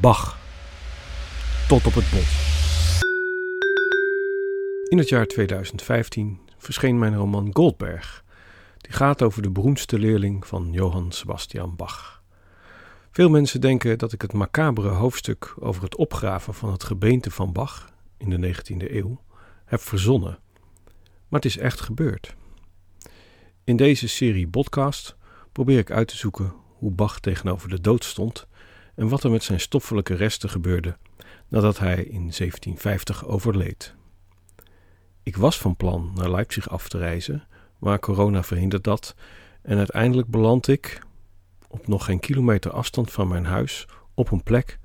Bach. Tot op het bot. In het jaar 2015 verscheen mijn roman Goldberg. Die gaat over de beroemdste leerling van Johann Sebastian Bach. Veel mensen denken dat ik het macabere hoofdstuk over het opgraven van het gebeente van Bach in de 19e eeuw heb verzonnen. Maar het is echt gebeurd. In deze serie podcast probeer ik uit te zoeken hoe Bach tegenover de dood stond en wat er met zijn stoffelijke resten gebeurde nadat hij in 1750 overleed. Ik was van plan naar Leipzig af te reizen, maar corona verhindert dat en uiteindelijk beland ik, op nog geen kilometer afstand van mijn huis, op een plek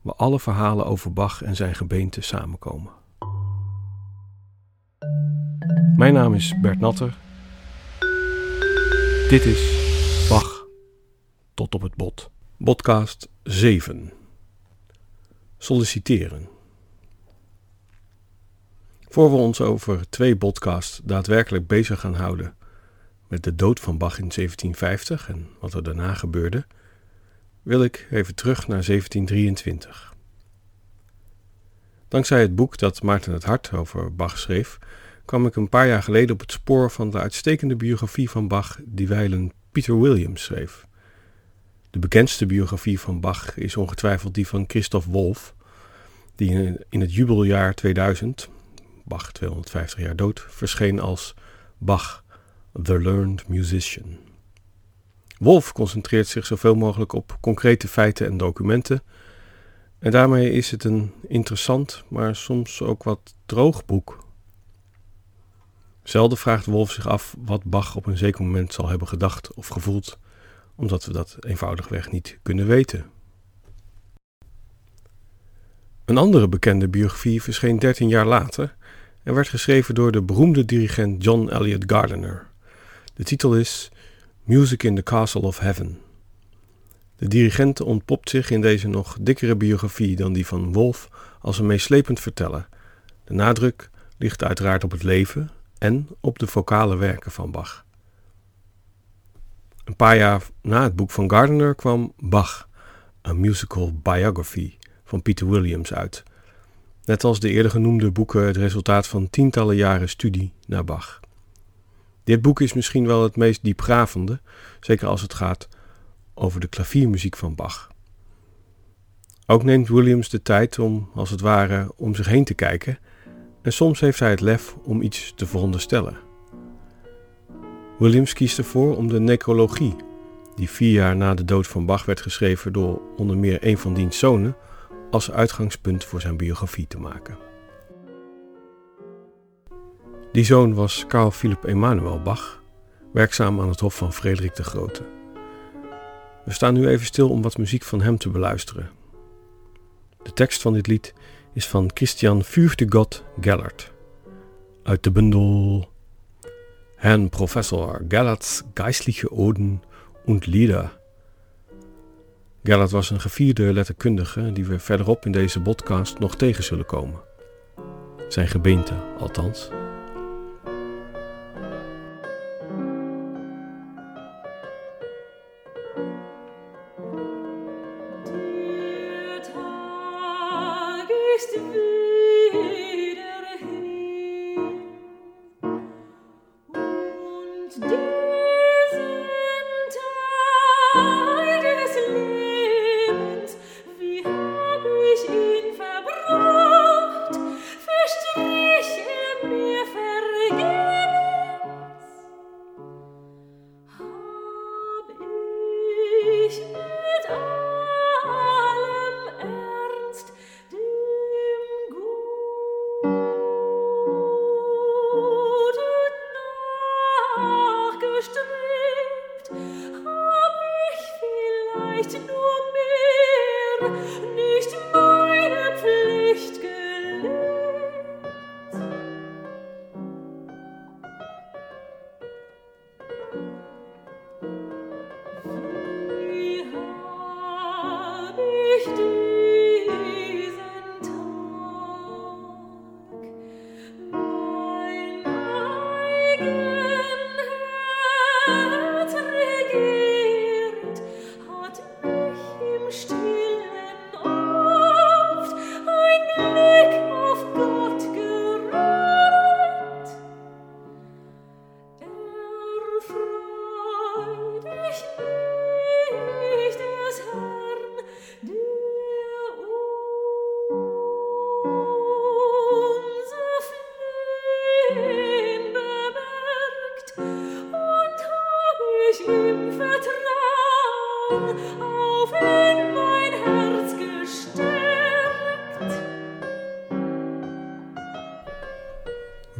waar alle verhalen over Bach en zijn gebeente samenkomen. Mijn naam is Bert Natter. Dit is Bach tot op het bot. Podcast 7. Solliciteren. Voor we ons over twee podcasts daadwerkelijk bezig gaan houden met de dood van Bach in 1750 en wat er daarna gebeurde, wil ik even terug naar 1723. Dankzij het boek dat Maarten het Hart over Bach schreef, kwam ik een paar jaar geleden op het spoor van de uitstekende biografie van Bach die wijlen Peter Williams schreef. De bekendste biografie van Bach is ongetwijfeld die van Christoph Wolff, die in het jubeljaar 2000, Bach 250 jaar dood, verscheen als Bach, The Learned Musician. Wolff concentreert zich zoveel mogelijk op concrete feiten en documenten, en daarmee is het een interessant, maar soms ook wat droog boek. Zelden vraagt Wolff zich af wat Bach op een zeker moment zal hebben gedacht of gevoeld omdat we dat eenvoudigweg niet kunnen weten. Een andere bekende biografie verscheen 13 jaar later en werd geschreven door de beroemde dirigent John Elliott Gardiner. De titel is Music in the Castle of Heaven. De dirigent ontpopt zich in deze nog dikkere biografie dan die van Wolf als een meeslepend verteller. De nadruk ligt uiteraard op het leven en op de vocale werken van Bach. Een paar jaar na het boek van Gardner kwam Bach, een musical biography van Peter Williams uit. Net als de eerder genoemde boeken het resultaat van tientallen jaren studie naar Bach. Dit boek is misschien wel het meest diepgravende, zeker als het gaat over de klaviermuziek van Bach. Ook neemt Williams de tijd om, als het ware, om zich heen te kijken en soms heeft hij het lef om iets te veronderstellen. Williams kiest ervoor om de necrologie, die vier jaar na de dood van Bach werd geschreven door onder meer een van diens zonen, als uitgangspunt voor zijn biografie te maken. Die zoon was Carl Philipp Emanuel Bach, werkzaam aan het hof van Frederik de Grote. We staan nu even stil om wat muziek van hem te beluisteren. De tekst van dit lied is van Christian Fürchtegott Gellert uit de bundel Herrn Professor Gellerts Geistliche Oden und Lieder. Gellert was een gevierde letterkundige die we verderop in deze podcast nog tegen zullen komen. Zijn gebeente althans.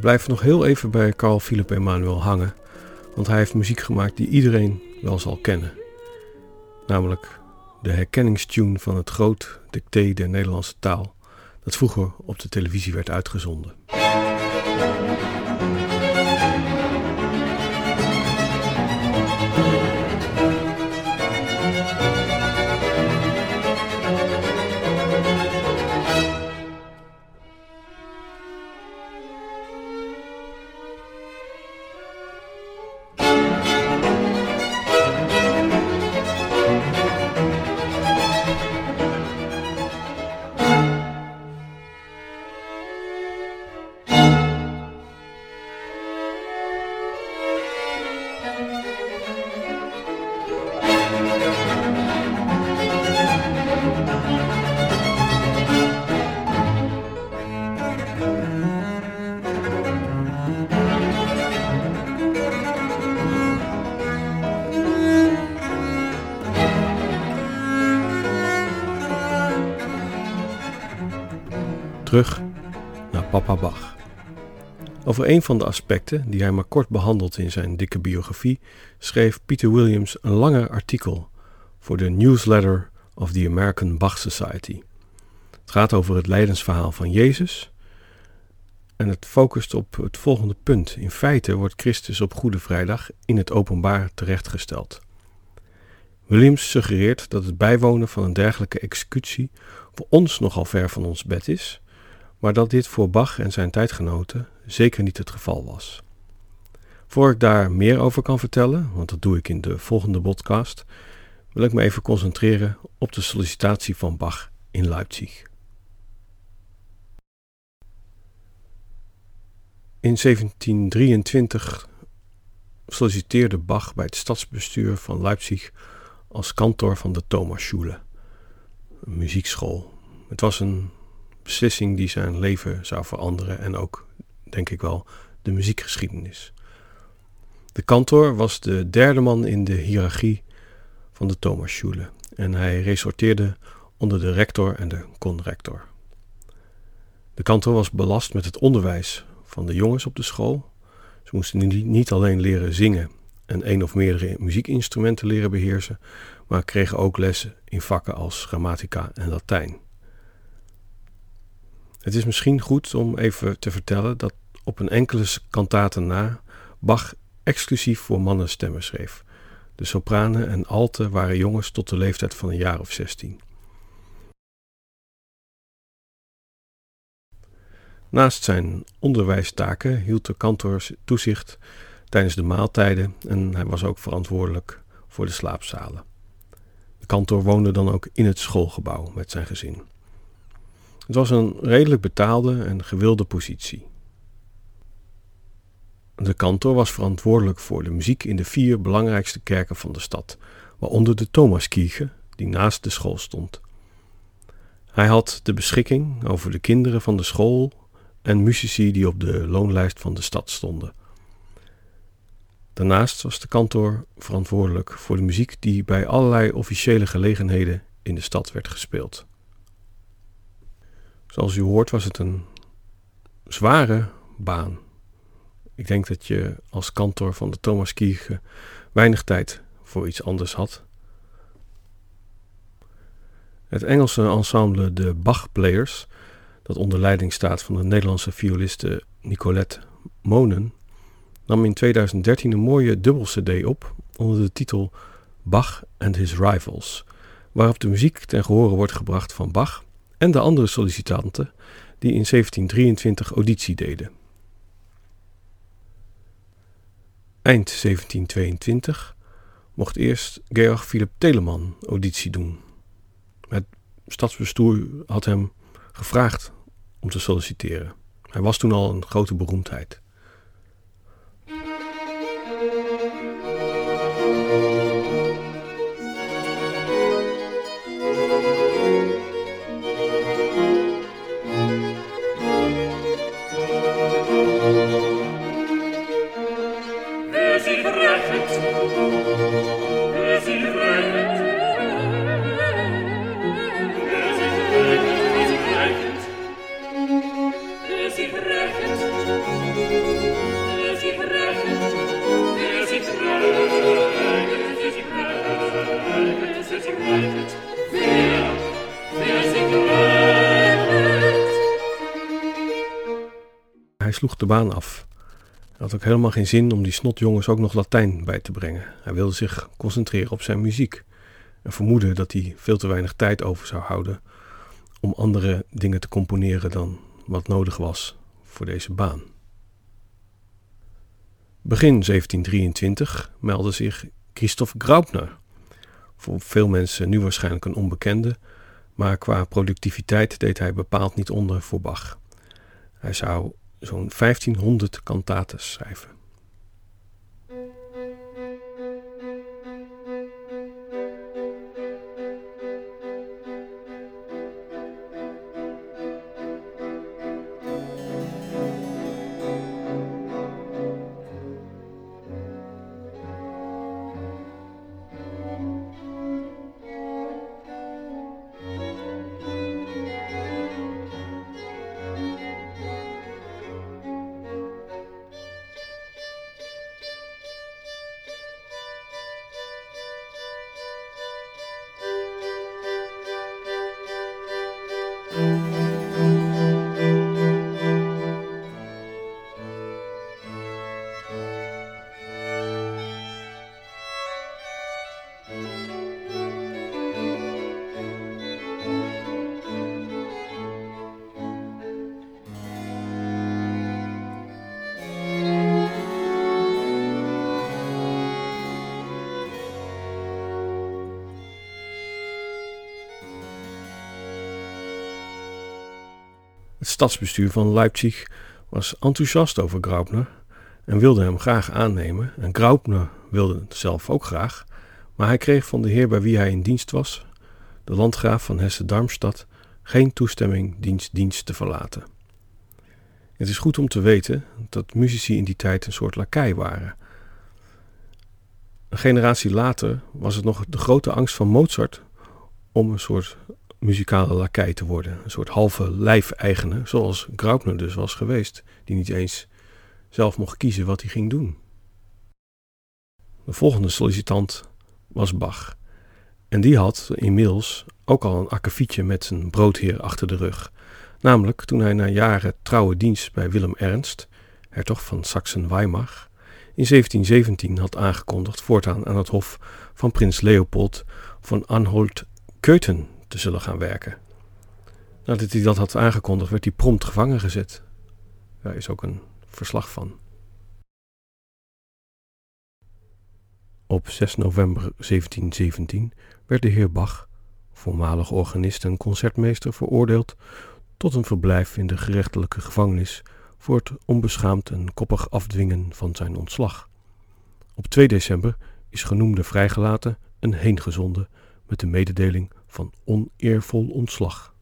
Blijf nog heel even bij Carl Philipp Emanuel hangen, want hij heeft muziek gemaakt die iedereen wel zal kennen. Namelijk de herkenningstune van het groot dicté der Nederlandse taal, dat vroeger op de televisie werd uitgezonden. Terug naar Papa Bach. Over een van de aspecten, die hij maar kort behandelt in zijn dikke biografie, schreef Peter Williams een langer artikel voor de Newsletter of the American Bach Society. Het gaat over het lijdensverhaal van Jezus en het focust op het volgende punt. In feite wordt Christus op Goede Vrijdag in het openbaar terechtgesteld. Williams suggereert dat het bijwonen van een dergelijke executie voor ons nogal ver van ons bed is, maar dat dit voor Bach en zijn tijdgenoten zeker niet het geval was. Voor ik daar meer over kan vertellen, want dat doe ik in de volgende podcast, wil ik me even concentreren op de sollicitatie van Bach in Leipzig. In 1723 solliciteerde Bach bij het stadsbestuur van Leipzig als kantor van de Thomasschule, een muziekschool. Het was een beslissing die zijn leven zou veranderen en ook, denk ik wel, de muziekgeschiedenis. De kantor was de derde man in de hiërarchie van de Thomasschule en hij resorteerde onder de rector en de conrector. De kantor was belast met het onderwijs van de jongens op de school. Ze moesten niet alleen leren zingen en één of meerdere muziekinstrumenten leren beheersen, maar kregen ook lessen in vakken als grammatica en Latijn. Het is misschien goed om even te vertellen dat op een enkele kantaten na Bach exclusief voor mannen stemmen schreef. De sopranen en alten waren jongens tot de leeftijd van een jaar of zestien. Naast zijn onderwijstaken hield de kantor toezicht tijdens de maaltijden en hij was ook verantwoordelijk voor de slaapzalen. De kantor woonde dan ook in het schoolgebouw met zijn gezin. Het was een redelijk betaalde en gewilde positie. De kantor was verantwoordelijk voor de muziek in de vier belangrijkste kerken van de stad, waaronder de Thomaskirche, die naast de school stond. Hij had de beschikking over de kinderen van de school en muzici die op de loonlijst van de stad stonden. Daarnaast was de kantor verantwoordelijk voor de muziek die bij allerlei officiële gelegenheden in de stad werd gespeeld. Zoals u hoort was het een zware baan. Ik denk dat je als kantor van de Thomas Kierke weinig tijd voor iets anders had. Het Engelse ensemble de Bach Players, dat onder leiding staat van de Nederlandse violiste Nicolette Monen, nam in 2013 een mooie dubbel-CD op onder de titel Bach and His Rivals, waarop de muziek ten gehore wordt gebracht van Bach en de andere sollicitanten die in 1723 auditie deden. Eind 1722 mocht eerst Georg Philipp Telemann auditie doen. Het stadsbestuur had hem gevraagd om te solliciteren. Hij was toen al een grote beroemdheid. Hij sloeg de baan af. Hij had ook helemaal geen zin om die snotjongens ook nog Latijn bij te brengen. Hij wilde zich concentreren op zijn muziek. En vermoedde dat hij veel te weinig tijd over zou houden om andere dingen te componeren dan wat nodig was voor deze baan. Begin 1723 meldde zich Christoph Graupner. Voor veel mensen nu waarschijnlijk een onbekende, maar qua productiviteit deed hij bepaald niet onder voor Bach. Hij zou zo'n 1500 kantaten schrijven. Het stadsbestuur van Leipzig was enthousiast over Graupner en wilde hem graag aannemen. En Graupner wilde het zelf ook graag, maar hij kreeg van de heer bij wie hij in dienst was, de landgraaf van Hesse-Darmstadt, geen toestemming diens dienst te verlaten. Het is goed om te weten dat muzici in die tijd een soort lakai waren. Een generatie later was het nog de grote angst van Mozart om een soort muzikale lakij te worden. Een soort halve lijfeigene, zoals Graupner dus was geweest, die niet eens zelf mocht kiezen wat hij ging doen. De volgende sollicitant was Bach. En die had inmiddels ook al een akkefietje met zijn broodheer achter de rug. Namelijk toen hij na jaren trouwe dienst bij Willem Ernst, hertog van Saxen-Weimar, in 1717 had aangekondigd voortaan aan het hof van prins Leopold van Anhalt-Köthen te zullen gaan werken. Nadat hij dat had aangekondigd, werd hij prompt gevangen gezet. Daar is ook een verslag van. Op 6 november 1717 werd de heer Bach, voormalig organist en concertmeester, veroordeeld tot een verblijf in de gerechtelijke gevangenis voor het onbeschaamd en koppig afdwingen van zijn ontslag. Op 2 december is genoemde vrijgelaten en heengezonden met de mededeling van oneervol ontslag.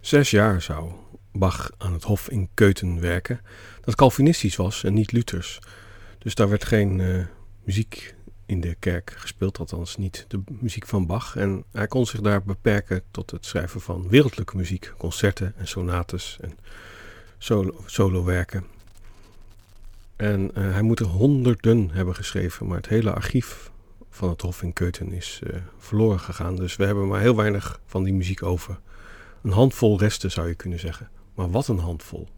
Zes jaar zou Bach aan het hof in Keuten werken, dat Calvinistisch was en niet Luthers. Dus daar werd geen uh, muziek in de kerk gespeeld, althans niet de muziek van Bach. En hij kon zich daar beperken tot het schrijven van wereldlijke muziek, concerten en sonates en solo, solowerken. En uh, hij moet er honderden hebben geschreven, maar het hele archief van het Hof in Keuten is uh, verloren gegaan. Dus we hebben maar heel weinig van die muziek over. Een handvol resten zou je kunnen zeggen. Maar wat een handvol.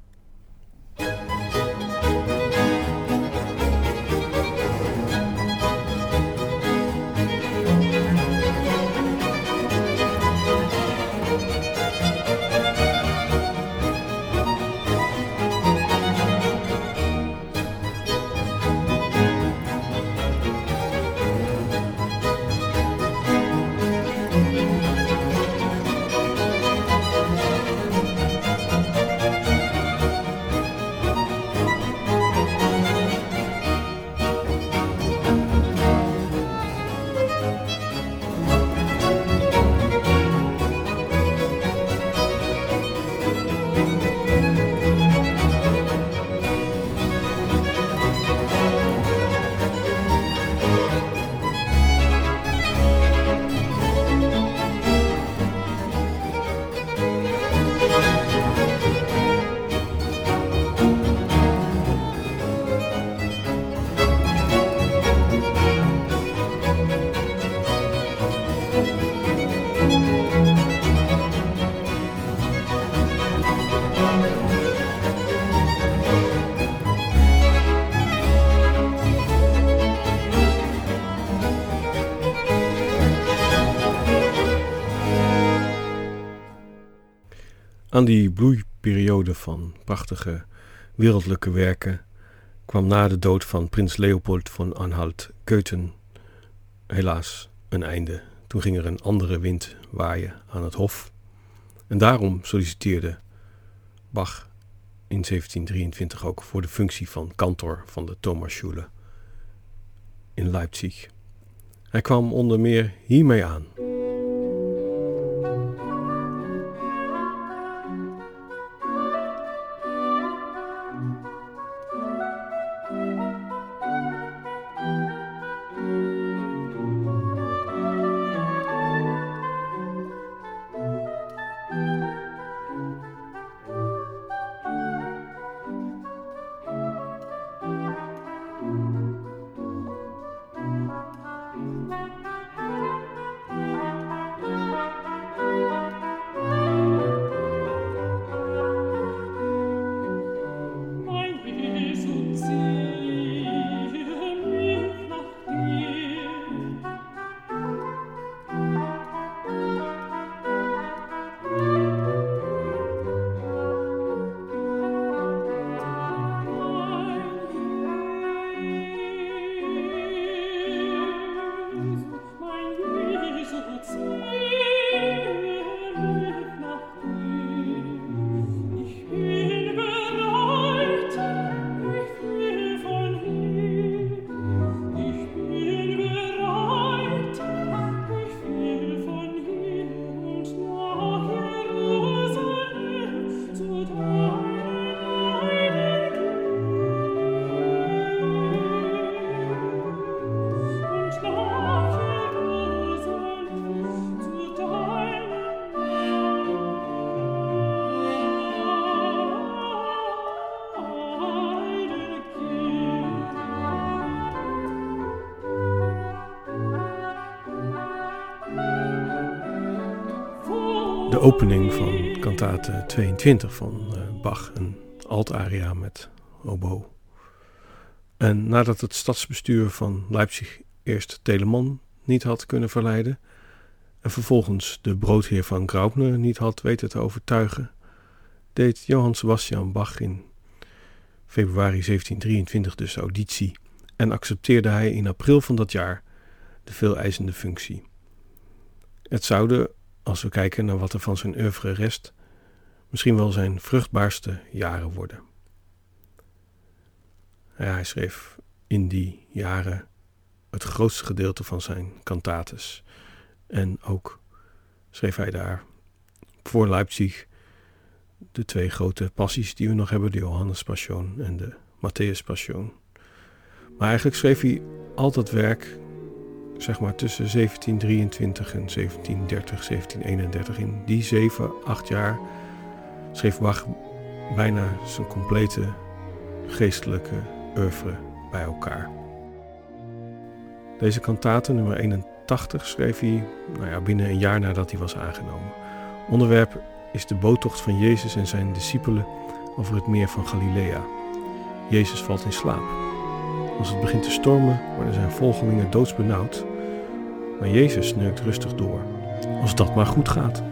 Aan die bloeiperiode van prachtige wereldlijke werken kwam na de dood van prins Leopold van Anhalt-Köthen helaas een einde. Toen ging er een andere wind waaien aan het hof. En daarom solliciteerde Bach in 1723 ook voor de functie van kantor van de Thomasschule in Leipzig. Hij kwam onder meer hiermee aan. Opening van kantate 22 van uh, Bach, een altaria met oboe. En nadat het stadsbestuur van Leipzig eerst Telemann niet had kunnen verleiden en vervolgens de broodheer van Graupner niet had weten te overtuigen, deed Johann Sebastian Bach in februari 1723 dus auditie en accepteerde hij in april van dat jaar de veeleisende functie. Het zouden als we kijken naar wat er van zijn oeuvre rest, misschien wel zijn vruchtbaarste jaren worden. Ja, hij schreef in die jaren het grootste gedeelte van zijn cantates. En ook schreef hij daar voor Leipzig de twee grote passies die we nog hebben, de Johannes Passion en de Matthäus Passion. Maar eigenlijk schreef hij al dat werk zeg maar tussen 1723 en 1730, 1731. In die zeven, acht jaar schreef Bach bijna zijn complete geestelijke oeuvre bij elkaar. Deze kantate, nummer 81, schreef hij nou ja, binnen een jaar nadat hij was aangenomen. Onderwerp is de boottocht van Jezus en zijn discipelen over het meer van Galilea. Jezus valt in slaap. Als het begint te stormen, worden zijn volgelingen doodsbenauwd maar Jezus snurkt rustig door. Als dat maar goed gaat.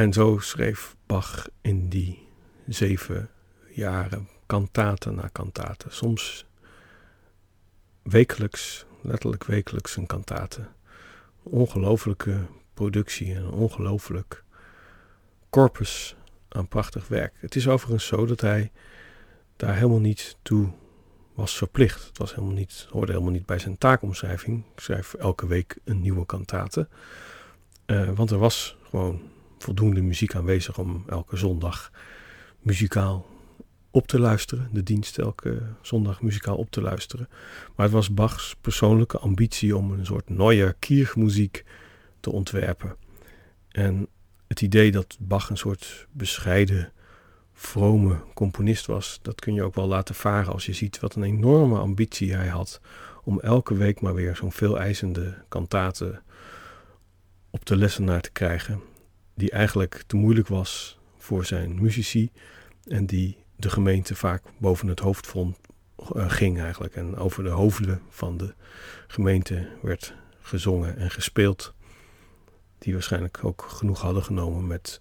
En zo schreef Bach in die zeven jaren kantaten na kantaten. Soms wekelijks, letterlijk wekelijks een kantate. Ongelooflijke productie en een ongelooflijk corpus aan prachtig werk. Het is overigens zo dat hij daar helemaal niet toe was verplicht. Het was helemaal niet, hoorde helemaal niet bij zijn taakomschrijving. Ik schrijf elke week een nieuwe kantate. Uh, want er was gewoon voldoende muziek aanwezig om elke zondag muzikaal op te luisteren. De dienst elke zondag muzikaal op te luisteren. Maar het was Bachs persoonlijke ambitie om een soort neue Kirchmuziek te ontwerpen. En het idee dat Bach een soort bescheiden, vrome componist was, dat kun je ook wel laten varen als je ziet wat een enorme ambitie hij had om elke week maar weer zo'n veel eisende kantaten op de lessenaar te krijgen, die eigenlijk te moeilijk was voor zijn muzici en die de gemeente vaak boven het hoofd vond, uh, ging eigenlijk. En over de hoofden van de gemeente werd gezongen en gespeeld. Die waarschijnlijk ook genoeg hadden genomen met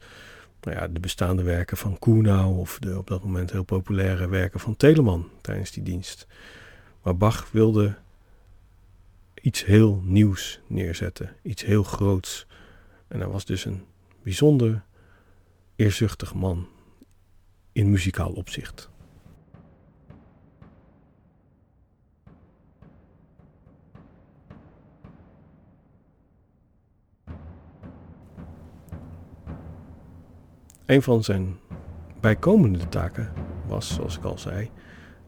nou ja, de bestaande werken van Kuhnau of de op dat moment heel populaire werken van Telemann tijdens die dienst. Maar Bach wilde iets heel nieuws neerzetten, iets heel groots. En hij was dus een bijzonder eerzuchtig man in muzikaal opzicht. Een van zijn bijkomende taken was, zoals ik al zei,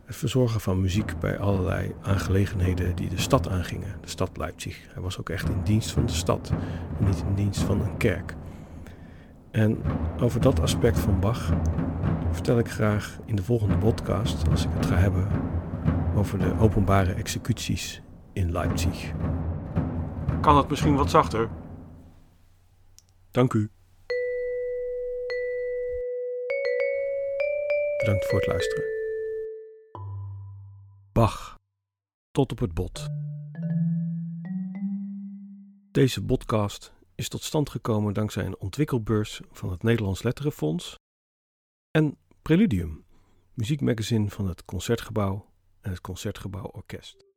het verzorgen van muziek bij allerlei aangelegenheden die de stad aangingen, de stad Leipzig. Hij was ook echt in dienst van de stad niet in dienst van een kerk. En over dat aspect van Bach vertel ik graag in de volgende podcast als ik het ga hebben over de openbare executies in Leipzig. Kan het misschien wat zachter? Dank u. Bedankt voor het luisteren. Bach. Tot op het bot. Deze podcast is tot stand gekomen dankzij een ontwikkelbeurs van het Nederlands Letterenfonds en Preludium, muziekmagazine van het Concertgebouw en het Concertgebouw Orkest.